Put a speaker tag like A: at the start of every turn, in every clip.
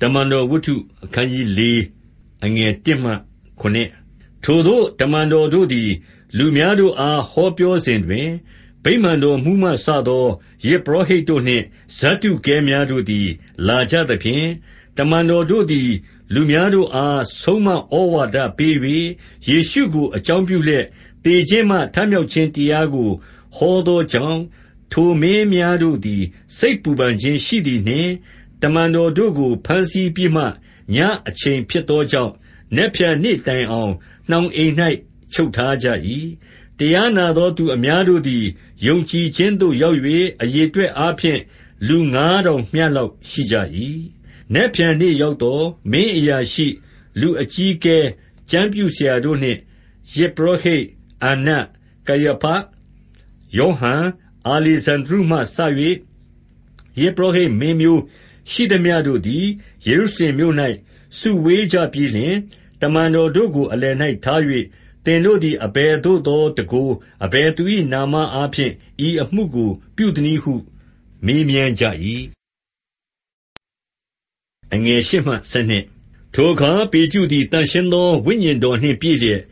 A: တမန်တော်ဝတ္ထုအခန်းကြီး၄အငယ်1မှ9ထိုသို့တမန်တော်တို့သည် လူများတို့အား ဟောပြောစဉ်တွင် ဗိမာန်တော်မှူးမှစသော ယဇ်ပုရောဟိတ်တို့နှင့် ဇဒ္ဒုကဲများတို့သည် လာကြသဖြင့် တမန်တော်တို့သည် လူများတို့အား ဆုံးမဩဝါဒပေး၍ယေရှုကို အကြောင်းပြုလျက် သေခြင်းမှ ထမြောက်ခြင်းတရားကို ဟောသောကြောင့် ထိုမင်းများတို့သည် စိတ်ပူပန်ခြင်းရှိသည်နှင့် တမန်တော်တို့ကို ဘမ်းဆီးပြီးမှ ညအချိန်ဖြစ်သောကြောင့် နက်ဖြန်နေ့တိုင်အောင် နှောင်အိမ်၌ချုပ်ထားကြ၏။တရားနာသောသူအများတို့သည် ယုံကြည်ခြင်းသို့ ရောက်၍အရေအတွက်အားဖြင့် လူငါးထောင်မျှလောက် ရှိကြ၏။နက်ဖြန်နေ့ရောက်သော် မင်းအရာရှိ၊လူအကြီးအကဲ၊ကျမ်းပြုဆရာတို့နှင့် ယဇ်ပုရောဟိတ်အန္န၊ကယာဖ၊ယောဟန်၊အာလေဇန္ဒြုမှစ၍ယဇ်ပုရောဟိတ်မင်းမျိုး ရှိသမျှတို့သည် ယေရုရှလင်မြို့၌စုဝေးကြပြီးလျှင်၊တမန်တော်တို့ကို အလယ်၌ထား၍၊သင်တို့သည် အဘယ်သို့သောတန်ခိုး၊အဘယ်သူ၏နာမအားဖြင့် ဤအမှုကိုပြုသနည်းဟု မေးမြန်းကြ၏။ထိုအခါ ပေတရုသည် သန့်ရှင်းသော ဝိညာဉ်တော်နှင့် ပြည့်လျက်၊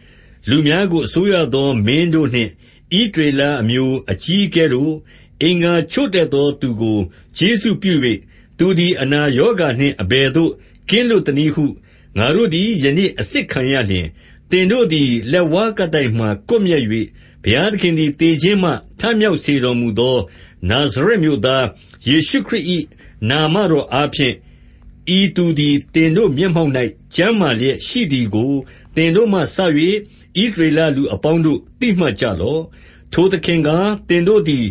A: လူများကို အစိုးရသောမင်းတို့နှင့် ဣသရေလအမျိုး အကြီးအကဲတို့၊အင်္ဂါချို့တဲ့သောသူကို ကျေးဇူးပြု၍ သူသည် အနာရောဂါနှင့် အဘယ်သို့ ကင်းလွတ်သနည်းဟု ငါတို့သည် ယနေ့အစစ်ခံရလျှင်၊သင်တို့သည် လက်ဝါးကပ်တိုင်မှာ ကွပ်မျက်၍ဘုရားသခင်သည် သေခြင်းမှ ထမြောက်စေတော်မူသော နာဇရက်မြို့သား ယေရှုခရစ်၏နာမတော်အားဖြင့် ဤသူသည် သင်တို့မျက်မှောက်၌ကျန်းမာလျက်ရှိသည်ကို သင်တို့မှစ၍ဣသရေလလူအပေါင်းတို့ သိမှတ်ကြလော့။ထိုသခင်ကား သင်တို့သည်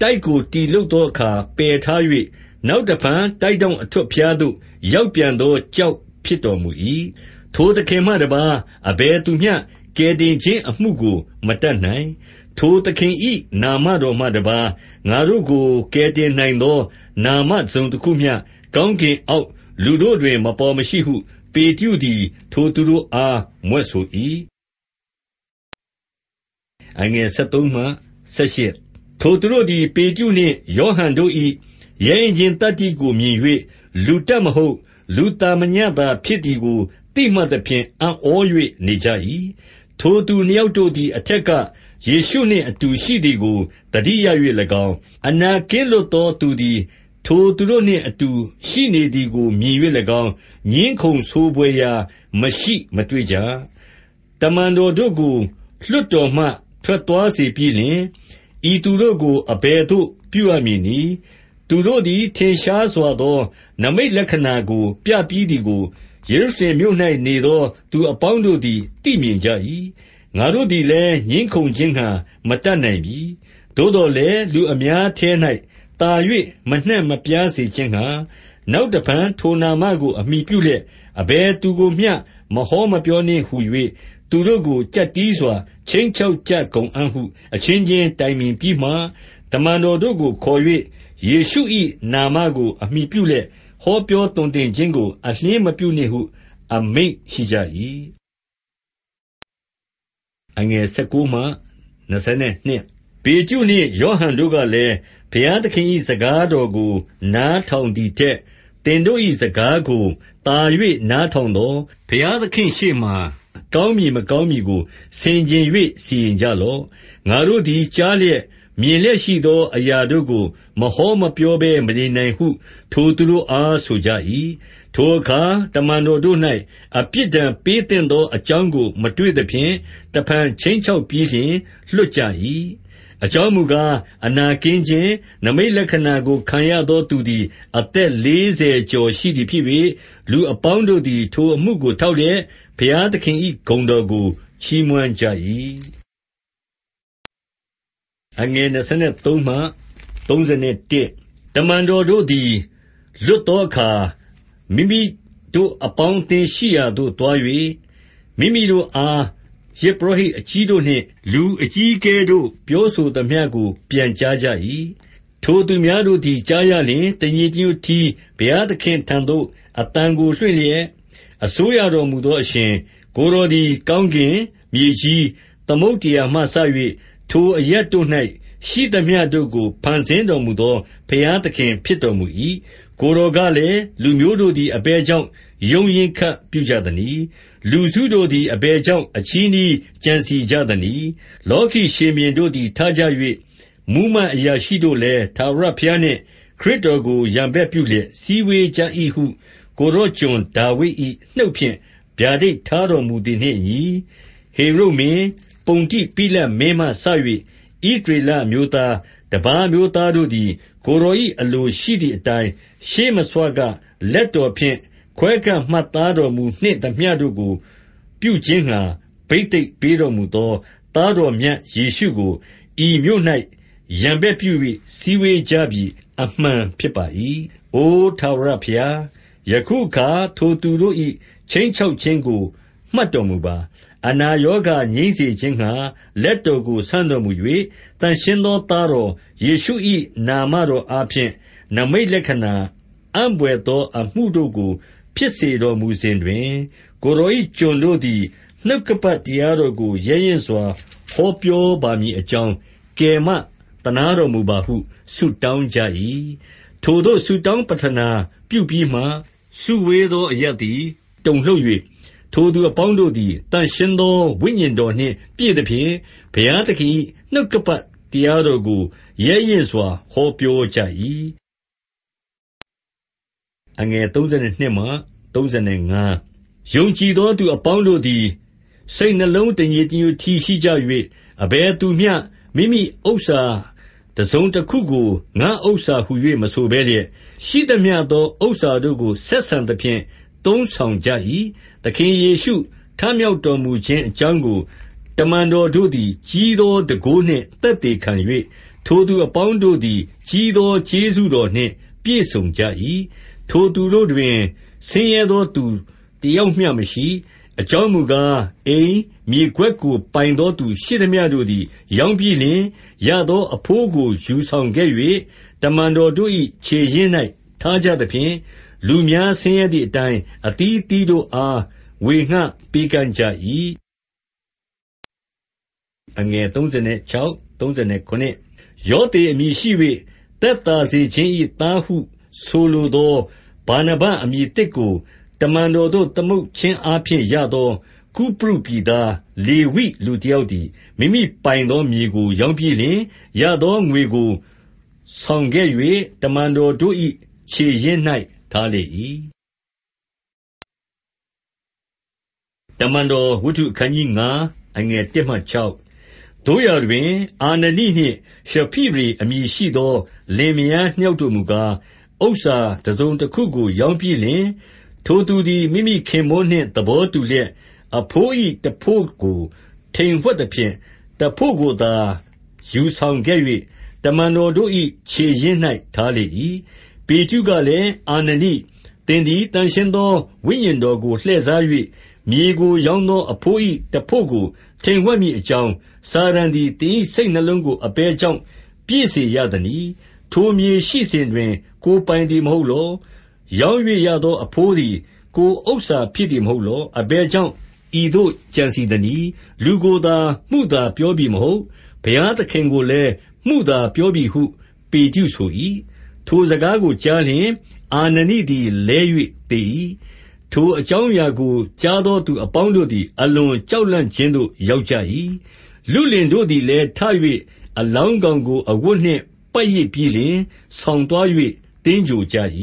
A: တိုက်ကို တည်လုပ်သောအခါ ပယ်ထား၍ နောက်တဖန် တိုက်ထောင့်အထွဋ်ဖျားသို့ ရောက်ပြန်သော ကျောက်ဖြစ်တော်မူ၏။ထိုသခင်မှတပါး အဘယ်သူမျှ ကယ်တင်ခြင်းအမှုကို မတတ်နိုင်။ထိုသခင်၏နာမတော်မှတပါး ငါတို့ကို ကယ်တင်နိုင်သော နာမတစုံတခုမျှ ကောင်းကင်အောက် လူတို့တွင် မပေါ်မရှိဟု ပေတရုသည် ထိုသူတို့အား မြွက်ဆို၏။ထိုသူတို့သည် ပေတရုနှင့် ယောဟန်တို့၏ ရဲရင့်ခြင်းသတ္တိကိုမြင်၍လူတတ်မဟုတ် လူသာမညသာဖြစ်သည်ကို သိမှတ်သဖြင့် အံ့ဩ၍နေကြ၏။ထိုသူနှစ်ယောက်တို့သည် အထက်က ယေရှုနှင့်အတူရှိသည်ကို သတိရ၍၎င်း၊အနာကင်းလွတ်သောသူသည် ထိုသူတို့နှင့်အတူ ရှိနေသည်ကို မြင်၍၎င်း၊ငြင်းခုံဆိုဘွယ်ရာ မရှိမတွေ့ကြ။တမန်တော်တို့ကို လွှတ်တော်မှ ထွက်သွားစေပြီးလျှင်၊ဤသူတို့ကို အဘယ်သို့ ပြုရမည်နည်း။ သူတို့သည် ထင်ရှားစွာသော နိမိတ်လက္ခဏာကို ပြပြီးသည်ကို ယေရုရှလင်မြို့၌နေသော သူအပေါင်းတို့သည် သိမြင်ကြ၏။ငါတို့သည်လည်း ငြင်းခုံခြင်းငှါ မတတ်နိုင်ပြီ။သို့သော်လည်း လူအများထဲ၌သာ၍မနှံ့မပြားစေခြင်းငှါ နောက်တဖန် ထိုနာမကို အမှီပြုလျက် အဘယ်သူကိုမျှ မဟောမပြောနှင့်ဟူ၍သူတို့ကို ကျပ်တည်းစွာ ခြိမ်းချောက်ကြကုန်အံ့ဟု အချင်းချင်းတိုင်ပင်ပြီးမှ၊တမန်တော်တို့ကိုခေါ်၍ ယေရှု၏နာမကို အမှီပြုလျက် ဟောပြောသွန်သင်ခြင်းကို အလျှင်းမပြုနှင့်ဟု အမိန့်ရှိကြ၏။ပေတရုနှင့် ယောဟန်တို့ကလည်း၊ဘုရားသခင်၏စကားတော်ကို နားထောင်သည်ထက် သင်တို့၏စကားကို သာ၍နားထောင်သော် ဘုရားသခင့်ရှေ့မှာ ကောင်းမည် မကောင်းမည်ကို ဆင်ခြင်၍စီရင်ကြလော့။ငါတို့သည် ကြားလျက် မြင်လျက်ရှိသော အရာတို့ကို မဟောမပြောဘဲ မနေနိုင်ဟု ထိုသူတို့အား ဆိုကြ၏။ထိုအခါ တမန်တော်တို့၌အပြစ်ဒဏ်ပေးသင့်သော အကြောင်းကို မတွေ့သဖြင့် တဖန်ခြိမ်းချောက်ပြီးလျှင် လွှတ်ကြ၏။အကြောင်းမူကား၊အနာကင်းခြင်း၊နိမိတ်လက္ခဏာကို ခံရသောသူသည် အသက်လေးဆယ်ကျော်ရှိသည်ဖြစ်၍၊လူအပေါင်းတို့သည် ထိုအမှုကို ထောက်လျက် ဘုရားသခင်၏ဂုဏ်တော်ကို ချီးမွမ်းကြ၏။ တမန်တော်တို့သည် လွတ်သောအခါ မိမိတို့အပေါင်းအသင်းရှိရာသို့သွား၍၊မိမိတို့အား ယဇ်ပုရောဟိတ်အကြီးတို့နှင့် လူအကြီးအကဲတို့ ပြောဆိုသမျှကို ပြန်ကြားကြ၏။ထိုသူများတို့သည် ကြားရလျှင် တညီတညွတ်တည်း ဘုရားသခင့်ထံသို့ အသံကိုလွှင့်လျက်၊အစိုးရတော်မူသောအရှင်၊ကိုယ်တော်သည် ကောင်းကင်၊မြေကြီး၊သမုဒ္ဒရာမှစ၍ ထိုအရပ်တို့၌ရှိသမျှတို့ကို ဖန်ဆင်းတော်မူသော ဘုရားသခင်ဖြစ်တော်မူ၏။ကိုယ်တော်ကလည်း၊လူမျိုးတို့သည် အဘယ်ကြောင့် ရုန်းရင်းခတ်ပြုကြသနည်း။လူစုတို့သည် အဘယ်ကြောင့် အချည်းနှီးကြံစည်ကြသနည်း။လောကီရှင်ဘုရင်တို့သည် ထကြ၍မှူးမတ်အရာရှိတို့လည်း ထာဝရဘုရားနှင့် ခရစ်တော်ကို ရန်ဘက်ပြုလျက် စည်းဝေးကြ၏ဟု ကိုယ်တော်ကျွန်ဒါဝိဒ်၏နှုတ်ဖြင့် ဗျာဒိတ်ထားတော်မူသည်နှင့်အညီ၊ဟေရုဒ်မင်း၊ ပုန္တိပိလတ်မင်းမှစ၍ဣသရေလအမျိုးသား၊တပါးအမျိုးသားတို့သည် ကိုယ်တော်၏အလိုရှိသည်အတိုင်း၊ရှေးမဆွက လက်တော်ဖြင့် ခွဲခန့်မှတ်သားတော်မူနှင့်သမျှတို့ကို ပြုခြင်းငှါ ဘိသိက်ပေးတော်မူသော သားတော်မြတ်ယေရှုကို ဤမြို့၌ရန်ဘက်ပြု၍စည်းဝေးကြပြီ အမှန်ဖြစ်ပါ၏။အိုထာဝရဘုရား၊ယခုအခါ ထိုသူတို့၏ခြိမ်းချောက်ခြင်းကို မှတ်တော်မူပါ။ အနာရောဂါငြိမ်းစေခြင်းငှါ လက်တော်ကို ဆန့်တော်မူ၍၊သန့်ရှင်းသော သားတော်ယေရှု၏နာမတော်အားဖြင့် နိမိတ်လက္ခဏာအံ့ဘွယ်သောအမှုတို့ကို ဖြစ်စေတော်မူစဉ်တွင်၊ကိုယ်တော်၏ကျွန်တို့သည် နှုတ်ကပတ်တရားတော်ကို ရဲရင့်စွာ ဟောပြောပါမည်အကြောင်း ကယ်မသနားတော်မူပါဟု ဆုတောင်းကြ၏။ထိုသို့ ဆုတောင်းပဌနာပြုပြီးမှ၊စုဝေးသောအရပ်သည် တုန်လှုပ်၍၊ ထိုသူအပေါင်းတို့သည် သန့်ရှင်းသော ဝိညာဉ်တော်နှင့် ပြည့်သဖြင့်၊ဘုရားသခင်၏နှုတ်ကပတ်တရားတော်ကို ရဲရင့်စွာ ဟောပြောကြ၏။ယုံကြည်သော သူအပေါင်းတို့သည် စိတ်နှလုံး တညီတညွတ်တည်းရှိကြ၍၊အဘယ်သူမျှ မိမိဥစ္စာတစုံတခုကို ငါ့ဥစ္စာဟူ၍မဆိုဘဲလျက်၊ရှိသမျှသော ဥစ္စာတို့ကို ဆက်ဆံသဖြင့် သုံးဆောင်ကြ၏။ သခင်ယေရှု ထမြောက်တော်မူခြင်းအကြောင်းကို တမန်တော်တို့သည် ကြီးသောတန်ခိုးနှင့် သက်သေခံ၍၊ထိုသူအပေါင်းတို့သည် ကြီးသောကျေးဇူးတော်နှင့် ပြည့်စုံကြ၏။ထိုသူတို့တွင် ဆင်းရဲသောသူတယောက်မျှမရှိ။အကြောင်းမူကား၊အိမ်၊မြေကွက်ကိုပိုင်သောသူ ရှိသမျှတို့သည် ရောင်းပြီးလျှင်၊ရသောအဘိုးကို ယူဆောင်ခဲ့၍၊တမန်တော်တို့၏ခြေရင်း၌ထားကြသဖြင့်၊ လူများဆင်းရဲသည်အတိုင်း အသီးအသီးတို့အား ဝေငှပေးကမ်းကြ၏။ယောသေအမည်ရှိ၍သက်သာစေခြင်း၏သားဟု ဆိုလိုသော ဗာနဗအမည်သစ်ကို တမန်တော်သို့ သမုတ်ခြင်းအားဖြင့်ရသော ကုပရုပြည်သား လေဝိလူတယောက်သည် မိမိပိုင်သောမြေကို ရောင်းပြီးလျှင်၊ရသောငွေကို ဆောင်ခဲ့၍တမန်တော်တို့၏ခြေရင်း၌ ထားလေ၏။တမန်တော်ဝတ္ထုအခနျး၅အခနျး၁မှ၆သို့ရာတွင် အာနနိနှင့် ရှဖိရိအမည်ရှိသော လင်မယားနှစ်ယောက်တို့မူကား၊ဥစ္စာတစုံတခုကို ရောင်းပြီးလျှင်၊ထိုသူသည် မိမိခင်ပွန်းနှင့် သဘောတူလျက်၊အဘိုး၏တဘို့ကို ထိမ်ဝှက်သဖြင့် တဘို့ကိုသာ ယူဆောင်ခဲ့၍တမန်တော်တို့၏ခြေရင်း၌ထားလေ၏။ ပေတရုကလည်း၊အာနနိ၊သင်သည် သန့်ရှင်းသော ဝိညာဉ်တော်ကို လှည့်စား၍မြေကိုရောင်းသောအဘိုး၏တဘို့ကိုထိမ်ဝှက်မည်အကြောင်း၊စာတန်သည် သင်၏စိတ်နှလုံးကို အဘယ်ကြောင့် ပြည့်စေရသနည်း။ထိုမြေရှိစဉ်တွင် ကိုယ်ပိုင်သည်မဟုတ်လော။ရောင်း၍ရသောအဘိုးသည် ကိုယ်ဥစ္စာဖြစ်သည် မဟုတ်လော။အဘယ်ကြောင့် ဤသို့ကြံစည်သနည်း။လူကိုသာ မုသာပြောပြီမဟုတ်၊ဘုရားသခင်ကိုလည်း မုသာပြောပြီဟု ပေတရုဆို၏။ ထိုစကားကိုကြားလျှင် အာနနိသည် လဲ၍သေ၏။ထိုအကြောင်းအရာကို ကြားသောသူအပေါင်းတို့သည် အလွန်ကြောက်လန့်ခြင်းသို့ ရောက်ကြ၏။လုလင်တို့သည်လည်း ထ၍အလောင်းကောင်ကို အဝတ်နှင့် ပတ်ရစ်ပြီးလျှင် ဆောင်သွား၍သင်္ဂြိုဟ်ကြ၏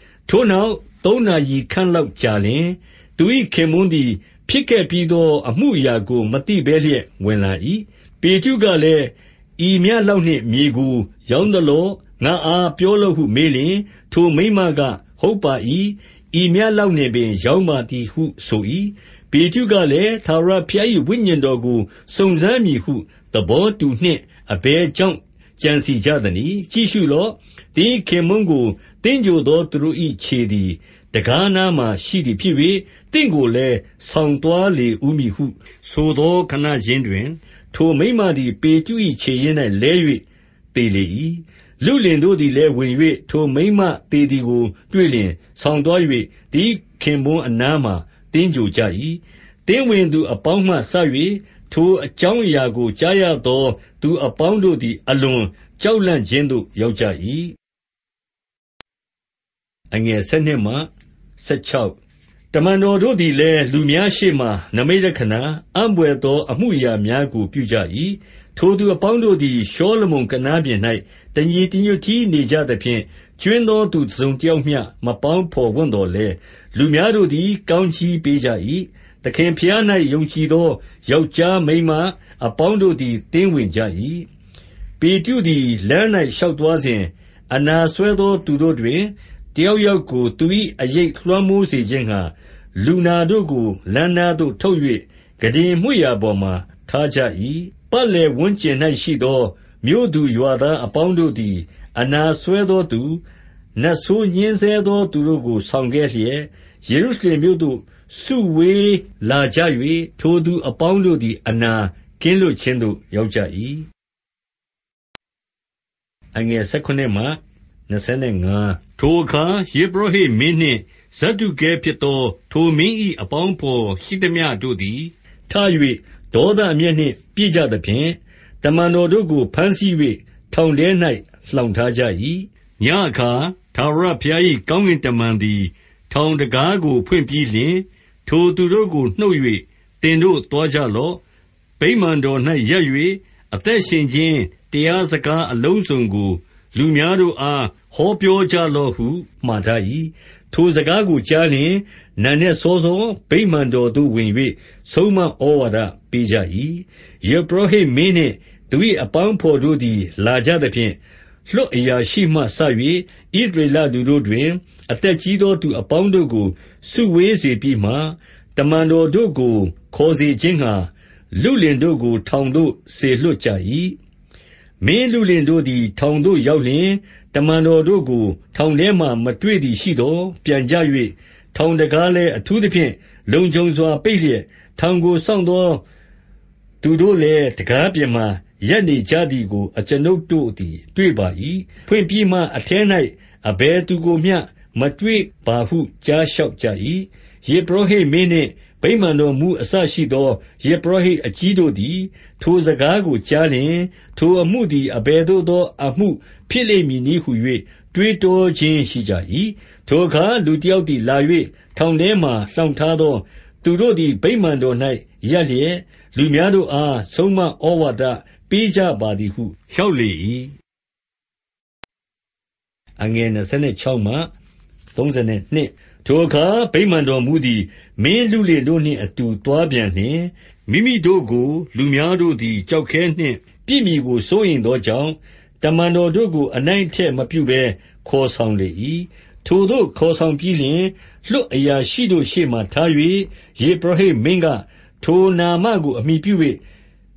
A: ။ထိုနောက်သုံးနာရီခန့်လောက်ကြာလျှင်၊သူ၏ခင်ပွန်းသည် ဖြစ်ခဲ့ပြီးသော အမှုအရာကို မသိဘဲလျက် ဝင်လာ၏။ ပေတရုကလည်း၊ဤမျှလောက်နှင့် မြေကို ရောင်းသလော။ငါ့အား ပြောလော့ဟုမေးလျှင်၊ထိုမိန်းမက၊ဟုတ်ပါ၏။ဤမျှလောက်နှင့်ပင် ရောင်းပါသည်ဟုဆို၏။ပေတရုကလည်း၊ထာဝရဘုရား၏ဝိညာဉ်တော်ကို စုံစမ်းမည်ဟု သဘောတူနှင့် အဘယ်ကြောင့် ကြံစည် ကြသနည်း။ကြည့်ရှုလော့။သင်၏ခင်ပွန်းကို သင်္ဂြိုဟ်သော သူတို့၏ခြေသည် တံခါးနားမှာရှိသည်ဖြစ်၍၊သင့်ကိုလည်း ဆောင်သွားလေဦးမည်ဟု ဆိုသော ခဏခြင်းတွင်၊ ထိုမိန်းမသည် ပေတရု၏ခြေရင်း၌လဲ၍သေလေ၏။လုလင်တို့သည်လည်း ဝင်၍ထိုမိန်းမသေသည်ကို တွေ့လျှင် ဆောင်သွား၍သူ၏ခင်ပွန်းအနားမှာ သင်္ဂြိုဟ်ကြ၏။သင်းဝင်သူအပေါင်းမှစ၍ထိုအကြောင်းအရာကို ကြားရသော သူအပေါင်းတို့သည် အလွန်ကြောက်လန့်ခြင်းသို့ ရောက်ကြ၏။12 တမန်တော်တို့သည်လည်း လူများရှေ့မှာ နိမိတ်လက္ခဏာ၊အံ့ဘွယ်သော အမှုအရာများကို ပြုကြ၏။ထိုသူအပေါင်းတို့သည် ရှောလမုန်ကနားပြင်၌တညီတညွတ်တည်း နေကြသဖြင့်၊ကြွင်းသောသူ တစုံတယောက်မျှ မပေါင်းဘော်ဝံ့သော်လည်း၊လူများတို့သည် ကောင်းကြီးပေးကြ၏။သခင်ဘုရား၌ယုံကြည်သော ယောက်ျားမိန်းမအပေါင်းတို့သည် သင်းဝင်ကြ၏။13ပေတရုသည် လမ်း၌ရှောက်သွားစဉ်၊အနာစွဲသော သူတို့တွင်တ ယောက်ယောက်ကို သူ၏အရိပ်လွှမ်းမိုးစေခြင်းငှါ၊လူနာတို့ကို လမ်းနားသို့ ထုတ်၍ခုတင်မွေ့ရာပေါ်မှာ ထားကြ၏။14ပတ်လည်ဝန်းကျင်၌ရှိသော မြို့သူရွာသားအပေါင်းတို့သည် အနာစွဲသောသူ၊နတ်ဆိုးညှဉ်းဆဲသောသူတို့ကို ဆောင်ခဲ့လျက်၊ယေရုရှလင်မြို့သို့ စုဝေးလာကြ၍၊ထိုသူအပေါင်းတို့သည် အနာကင်းလွတ်ခြင်းသို့ ရောက်ကြ၏။ 15ထိုအခါ ယဇ်ပုရောဟိတ်မင်းနှင့် ဇဒ္ဒုကဲဖြစ်သော ထိုမင်း၏အပေါင်းအဘော်ရှိသမျှတို့သည် ထ၍ဒေါသ အမျက်နှင့် ပြည့်ကြသဖြင့်၊တမန်တော်တို့ကို ဘမ်းဆီး၍ထောင်ထဲ၌လှောင်ထားကြ၏။16ညဉ့်အခါ ထာဝရဘုရား၏ကောင်းကင်တမန် သည် ထောင်တံခါးကို ဖွင့်ပြီးလျှင်၊ထိုသူတို့ကို နှုတ်၍သင်တို့သွားကြလော့။ဗိမာန်တော်၌ရပ်၍အသက်ရှင်ခြင်း တရားစကားအလုံးစုံကို လူများတို့အား ဟောပြောကြလော့ဟု မှာထား၏။17ထိုစကားကိုကြားလျှင် နံနက်စောစော ဗိမာန်တော်သို့ဝင်၍ဆုံးမဩဝါဒပေးကြ၏။18ယဇ်ပုရောဟိတ်မင်းနှင့် သူ၏အပေါင်းအဘော်တို့သည် လာကြသဖြင့်၊လွှတ်အရာရှိမှစ၍ဣသရေလလူတို့တွင် အသက်ကြီးသောသူအပေါင်းတို့ကို စုဝေးစေပြီးမှ၊တမန်တော်တို့ကို ခေါ်စေခြင်းငှါ လုလင်တို့ကို ထောင်သို့စေလွှတ်ကြ၏။19 မင်းလုလင်တို့သည် ထောင်သို့ရောက်လျှင်၊တမန်တော်တို့ကို ထောင်ထဲမှာ မတွေ့သည်ရှိသော် ပြန်ကြ၍၊ထောင်တံခါးလည်း အထူးသဖြင့် လုံခြုံစွာပိတ်လျက်၊ထောင်ကို စောင့်သောသူတို့လည်း တံခါးပြင်မှာ ရပ်နေကြသည်ကို အကျွန်ုပ်တို့သည် တွေ့ပါ၏။ဖွင့်ပြီးမှ အထဲ၌အဘယ်သူကိုမျှ မတွေ့ပါဟု ကြားလျှောက်ကြ၏။20ယဇ်ပုရောဟိတ်မင်းနှင့် ဗိမာန်တော်မှူးအစရှိသော ယဇ်ပုရောဟိတ်အကြီးတို့သည် ထိုစကားကိုကြားလျှင်၊ထိုအမှုသည် အဘယ်သို့သောအမှုဖြစ်လိမ့်မည်နည်းဟူ၍တွေးတောခြင်းရှိကြ၏။21ထိုအခါ လူတယောက်သည်လာ၍ထောင်ထဲမှာ လှောင်ထားသော သူတို့သည် ဗိမာန်တော်၌ရပ်လျက်၊လူများတို့အား ဆုံးမဩဝါဒပေးကြပါသည်ဟု လျှောက်လေ၏။22 ထိုအခါ ဗိမာန်တော်မှူးသည် မင်းလုလင်တို့နှင့်အတူ သွားပြန်လျှင်၊မိမိတို့ကို လူများတို့သည် ကျောက်ခဲနှင့် ပစ်မည်ကို စိုးရိမ်သောကြောင့်၊တမန်တော်တို့ကို အနိုင်အထက်မပြုဘဲ ခေါ်ဆောင်လေ၏။23ထိုသို့ခေါ်ဆောင်ပြီးလျှင် လွှတ်အရာရှိတို့ရှေ့မှာထား၍၊ယဇ်ပုရောဟိတ်မင်းက၊ထိုနာမကို အမှီပြု၍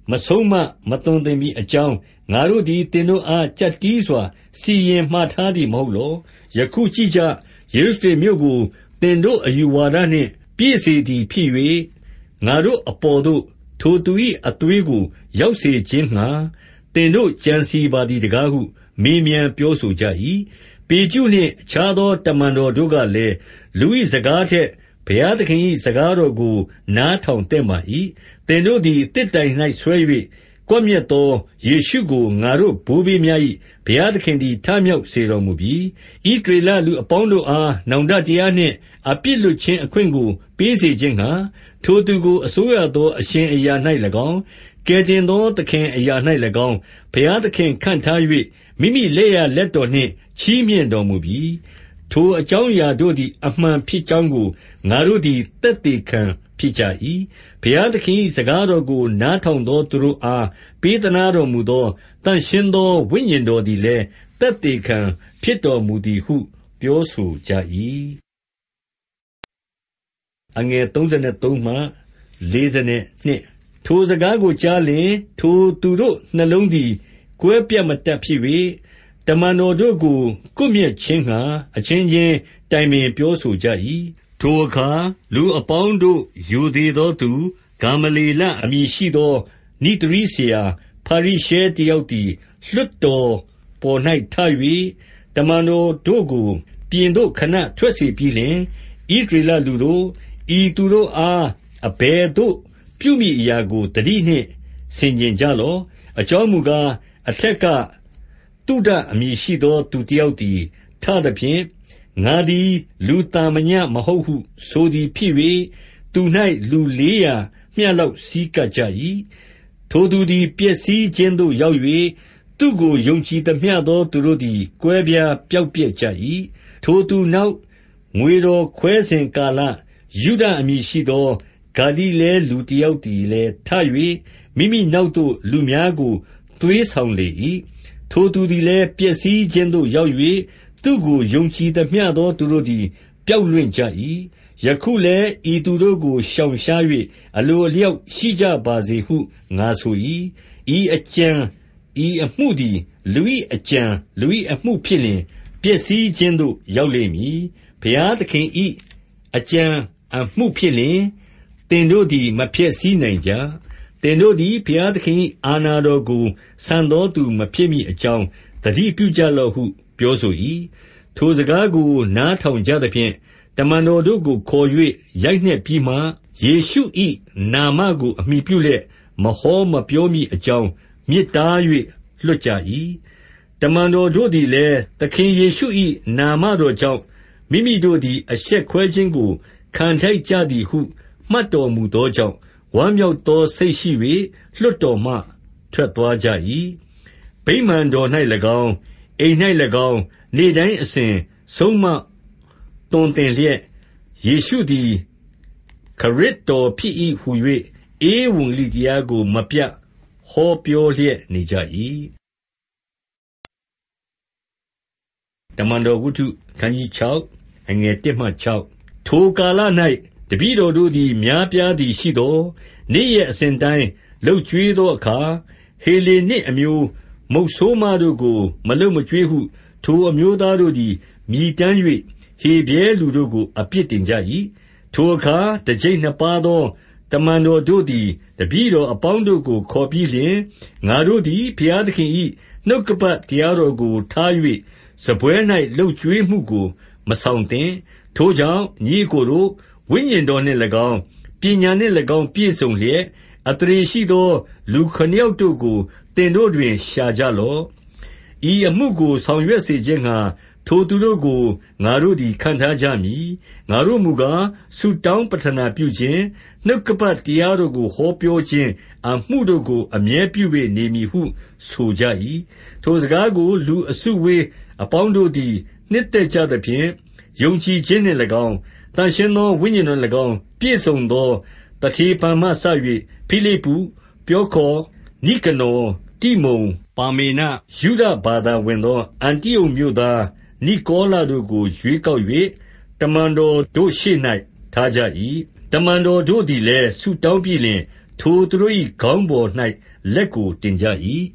A: မဆုံးမမသွန်သင်မည်အကြောင်း၊ငါတို့သည် သင်တို့အား ကျပ်တည်းစွာ စီရင်မှာထားသည် မဟုတ်လော။24ယခုကြည့်ကြ။ ယေရုရှလင်မြို့ကို သင်တို့အယူဝါဒနှင့် ပြည့်စေသည်ဖြစ်၍၊ငါတို့အပေါ်သို့ ထိုသူ၏အသွေးကို ရောက်စေခြင်းငှါ သင်တို့ကြံစည်ပါသည်တကားဟု မေးမြန်းပြောဆိုကြ၏။25ပေတရုနှင့် အခြားသော တမန်တော်တို့ကလည်း၊လူ၏စကားထက် ဘုရားသခင်၏စကားတော်ကို နားထောင်သင့်ပါ၏။သင်တို့သည် သစ်တိုင်၌ဆွဲ၍ ကွပ်မျက်သော ယေရှုကို ငါတို့ဘိုးဘေးများ၏ဘုရားသခင်သည် ထမြောက်စေတော်မူပြီ။26ဣသရေလလူအပေါင်းတို့အား နောင်တတရားနှင့် အပြစ်လွှတ်ခြင်းအခွင့်ကို ပေးစေခြင်းငှါ၊ထိုသူကို အစိုးရသော အရှင်အရာ၌၎င်း၊ကယ်တင်သော သခင်အရာ၌၎င်း၊ဘုရားသခင်ခန့်ထား၍မိမိလက်ျာလက်တော်နှင့် ချီးမြှင့်တော်မူပြီ။ထိုအကြောင်းအရာတို့သည် အမှန်ဖြစ်ကြောင်းကို ငါတို့သည် သက်သေခံ ဖြစ်ကြ၏။ဘုရားသခင်၏စကားတော်ကို နားထောင်သောသူတို့အား ပေးသနားတော်မူသော သန့်ရှင်းသော ဝိညာဉ်တော်သည်လည်း သက်သေခံဖြစ်တော်မူသည်ဟု ပြောဆိုကြ၏။33ထိုစကားကိုကြားလျှင်၊ထိုသူတို့နှလုံးသည် ကွဲပြတ်မတတ်ဖြစ်၍၊တမန်တော်တို့ကို ကွပ်မျက်ခြင်းငှါ အချင်းချင်း တိုင်ပင်ပြောဆိုကြ၏။34 ထိုအခါ လူအပေါင်းတို့ ရိုသေသောသူ၊ဂါမလျေလအမည်ရှိသော နိဿရည်းဆရာ၊ဖာရိရှဲတယောက်သည် လွှတ်တော်ပေါ်၌ထ၍၊တမန်တော်တို့ကို ပြင်သို့ခဏထွက်စေပြီးလျှင်၊ဣသရေလလူတို့၊ဤသူတို့အား အဘယ်သို့ ပြုမည်အရာကို သတိနှင့် ဆင်ခြင်ကြလော့။အကြောင်းမူကား၊အထက်က သုဒအမည်ရှိသော သူတယောက်သည် ထသဖြင့်၊ ငါသည် လူသာမညမဟုတ်ဟုဆိုသည်ဖြစ်၍၊သူ၌လူလေးရာမျှလောက် ဆည်းကပ်ကြ၏။ထိုသူသည် ပျက်စီးခြင်းသို့ရောက်၍၊သူ့ကိုယုံကြည်သမျှသော သူတို့သည် ကွဲပြားပျောက်ပျက်ကြ၏။ထိုသူနောက်ငွေတော်ခွဲစဉ်ကာလ၊ယုဒအမည်ရှိသော ဂါလိလဲလူတယောက်သည်လည်း ထ၍မိမိနောက်သို့ လူများကို သွေးဆောင်လေ၏။ထိုသူသည်လည်း ပျက်စီးခြင်းသို့ရောက်၍၊ သူ့ကို ယုံကြည်သမျှသော သူတို့သည် ပျောက်လွင့်ကြ၏။ယခုလည်း ဤသူတို့ကို ရှောင်ရှား၍အလိုအလျောက်ရှိကြပါစေဟု ငါဆို၏။ဤအကြံ ဤအမှုသည် လူ၏အကြံ လူ၏အမှုဖြစ်လျှင် ပျက်စီးခြင်းသို့ ရောက်လိမ့်မည်။ဘုရားသခင်၏အကြံအမှုဖြစ်လျှင် သင်တို့သည် မဖျက်ဆီးနိုင်ကြ။သင်တို့သည် ဘုရားသခင်၏အာဏာတော်ကို ဆန်သောသူမဖြစ်မည်အကြောင်း သတိပြုကြလော့ဟု ပြောဆို၏။ထိုစကားကို နားထောင်ကြသဖြင့်၊တမန်တော်တို့ကို ခေါ်၍ရိုက်နှက်ပြီးမှ၊ယေရှု၏နာမကို အမှီပြုလျက် မဟောမပြောမည်အကြောင်း မြစ်တား၍လွှတ်ကြ၏။တမန်တော်တို့သည်လည်း သခင်ယေရှု၏နာမတော်ကြောင့် မိမိတို့သည် အရှက်ခွဲခြင်းကို ခံထိုက်ကြသည်ဟု မှတ်တော်မူသောကြောင့်၊ဝမ်းမြောက်သောစိတ်ရှိ၍လွှတ်တော်မှ ထွက်သွားကြ၏။ဗိမာန်တော်၌၎င်း၊ အိမ်၌၎င်း၊နေ့တိုင်းအစဉ် ဆုံးမသွန်သင်လျက်၊ယေရှုသည် ခရစ်တော်ဖြစ်၏ဟူ၍ဧဝံဂေလိတရားကို မပြတ်ဟောပြောလျက်နေကြ၏။တမန်တော်ဝတ္ထုအခနျး6အငယ်1မှ6ထိုကာလ၌တပည့်တော်တို့သည် များပြားသည်ရှိသော်၊နေ့ရက်အစဉ်အတိုင်း လုပ်ကျွေးသောအခါ၊ဟေလေနစ်အမျိုး မုတ်ဆိုးမတို့ကို မလုပ်မကျွေးဟု ထိုအမျိုးသားတို့သည် မြည်တမ်း၍ဟေဗြဲလူတို့ကို အပြစ်တင်ကြ၏။ထိုအခါ တကျိပ်နှစ်ပါးသော တမန်တော်တို့သည် တပည့်တော်အပေါင်းတို့ကို ခေါ်ပြီးလျှင်၊ငါတို့သည် ဘုရားသခင်၏နှုတ်ကပတ်တရားတော်ကို ထား၍စားပွဲ၌လုပ်ကျွေးမှုကို မဆောင်သင့် ထိုကြောင့်၊ညီအစ်ကိုတို့၊ဝိညာဉ်တော်နှင့်၎င်း၊ပညာနှင့်၎င်း ပြည့်စုံလျက်၊အသရေရှိသော လူခုနစ်ယောက်တို့ကို သင်တို့တွင် ရှာကြလော့။ဤအမှုကို ဆောင်ရွက်စေခြင်းငှါ ထိုသူတို့ကို ငါတို့သည် ခန့်ထားကြမည်။ငါတို့မူကား၊ဆုတောင်းပဌနာပြုခြင်း၊နှုတ်ကပတ်တရားတော်ကို ဟောပြောခြင်းအမှုတို့ကို အမြဲပြု၍နေမည်ဟု ဆိုကြ၏။ထိုစကားကို လူအစုအဝေးအပေါင်းတို့သည် နှစ်သက်ကြသဖြင့် ယုံကြည်ခြင်းနှင့်၎င်း၊သန့်ရှင်းသော ဝိညာဉ်တော်နှင့်၎င်း ပြည့်စုံသော သတေဖန်မှစ၍ဖိလိပ္ပု၊ပြောခေါ်၊နိကနော်၊ တိမုန်၊ပါမေန၊ယုဒဘာသာဝင်သော အန္တိအုတ်မြို့သား နိကောလတို့ကို ရွေးကောက်၍တမန်တော်တို့ရှေ့၌ထားကြ၏။တမန်တော်တို့သည်လည်း ဆုတောင်းပြီးလျှင် ထိုသူတို့၏ခေါင်းပေါ်၌လက်ကိုတင်ကြ၏။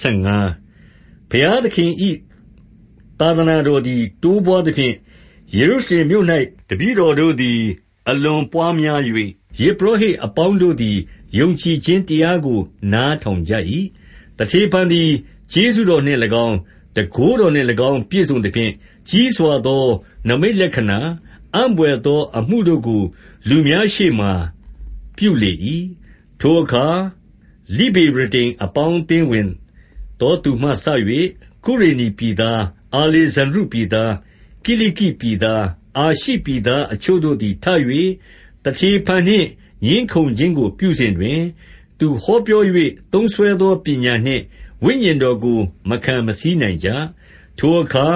A: 7ဘုရားသခင်၏သာသနာတော်သည် တိုးပွားသဖြင့်၊ယေရုရှလင်မြို့၌တပည့်တော်တို့သည် အလွန်ပွားများ၍၊ ယဇ်ပုရောဟိတ်အပေါင်းတို့သည် ယုံကြည်ခြင်းတရားကို နားထောင်ကြ၏။သတေဖန်သည် ကျေးဇူးတော်နှင့်၎င်း၊တန်ခိုးတော်နှင့်၎င်း ပြည့်စုံသဖြင့်၊ကြီးစွာသော နိမိတ်လက္ခဏာ၊အံ့ဘွယ်သောအမှုတို့ကို လူများရှေ့မှာ ပြုလေ၏။ထိုအခါ လိဗေရတိန်အပေါင်းအသင်းဝင်သော သူမှစ၍ကုရေနေပြည်သား၊အာလေဇန္ဒြုပြည်သား၊ကိလိကိပြည်သား၊အာရှိပြည်သားအချို့တို့သည် ထ၍ သတေဖန်နှင့် ငြင်းခုံခြင်းကို ပြုစဉ်တွင်၊သူဟောပြော၍သုံးစွဲသော ပညာနှင့် ဝိညာဉ်တော်ကို မခံမဆီးနိုင်ကြ။ထိုအခါ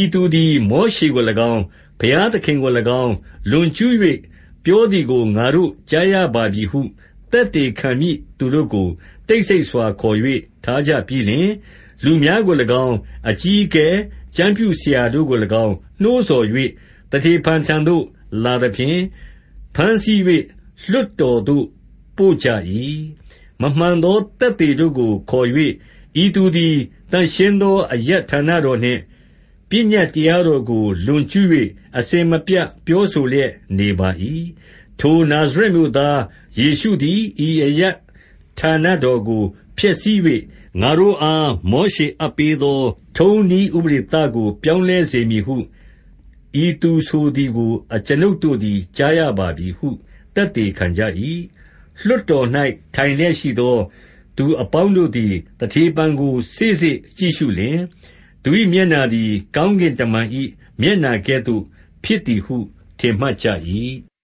A: ဤသူသည် မောရှေကို၎င်း၊ဘုရားသခင်ကို၎င်း လွန်ကျူး၍ပြောသည်ကို ငါတို့ကြားရပါပြီဟု သက်သေခံမည့်သူတို့ကို တိတ်ဆိတ်စွာ ခေါ်၍ထားကြပြီးလျှင်၊လူများကို၎င်း၊အကြီးအကဲ၊ကျမ်းပြုဆရာတို့ကို၎င်း နှိုးဆော်၍သတေဖန်ထံသို့ လာသဖြင့် ဘမ်းဆီး၍လွှတ်တော်သို့ ပို့ကြ၏။မမှန်သောသက်သေတို့ကို ခေါ်၍၊ဤသူသည် သန့်ရှင်းသောအရပ်ဌာနတော်နှင့် ပညတ်တရားတော်ကို လွန်ကျူး၍အစဉ်မပြတ် ပြောဆိုလျက်နေပါ၏။ထိုနာဇရက်မြို့သား ယေရှုသည် ဤအရပ်ဌာနတော်ကို ဖျက်ဆီး၍ငါတို့အား မောရှေအပ်ပေးသော ထုံးနည်းဥပဒေသကို ပြောင်းလဲစေမည်ဟု ဤသူဆိုသည်ကို အကျွန်ုပ်တို့သည် ကြားရပါပြီဟု သက်သေခံကြ၏။လွှတ်တော်၌ထိုင်လျက်ရှိသော သူအပေါင်းတို့သည် သတေဖန်ကို စေ့စေ့ကြည့်ရှုလျှင်၊သူ၏မျက်နှာသည် ကောင်းကင်တမန်၏မျက်နှာကဲ့သို့ ဖြစ်သည်ဟု ထင်မှတ်ကြ၏။